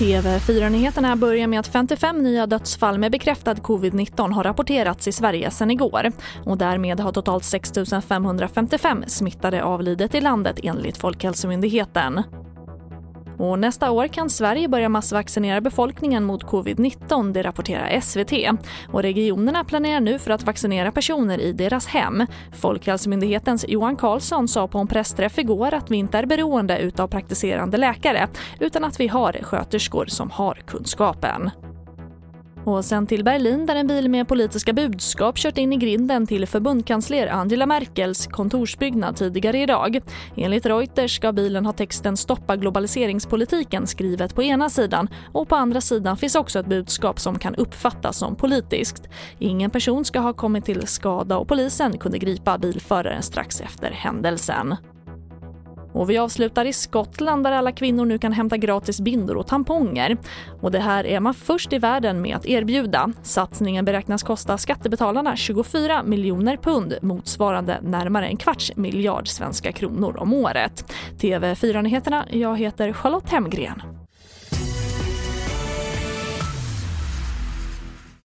TV4-nyheterna börjar med att 55 nya dödsfall med bekräftad covid-19 har rapporterats i Sverige sedan igår. Och därmed har totalt 6 555 smittade avlidit i landet enligt Folkhälsomyndigheten. Och nästa år kan Sverige börja massvaccinera befolkningen mot covid-19, det rapporterar SVT. Och regionerna planerar nu för att vaccinera personer i deras hem. Folkhälsomyndighetens Johan Carlsson sa på en pressträff igår att vi inte är beroende av praktiserande läkare utan att vi har sköterskor som har kunskapen. Och sen till Berlin där en bil med politiska budskap kört in i grinden till förbundskansler Angela Merkels kontorsbyggnad tidigare idag. Enligt Reuters ska bilen ha texten “Stoppa globaliseringspolitiken” skrivet på ena sidan och på andra sidan finns också ett budskap som kan uppfattas som politiskt. Ingen person ska ha kommit till skada och polisen kunde gripa bilföraren strax efter händelsen. Och vi avslutar i Skottland där alla kvinnor nu kan hämta gratis bindor och tamponger. Och det här är man först i världen med att erbjuda. Satsningen beräknas kosta skattebetalarna 24 miljoner pund motsvarande närmare en kvarts miljard svenska kronor om året. TV4-nyheterna, jag heter Charlotte Hemgren.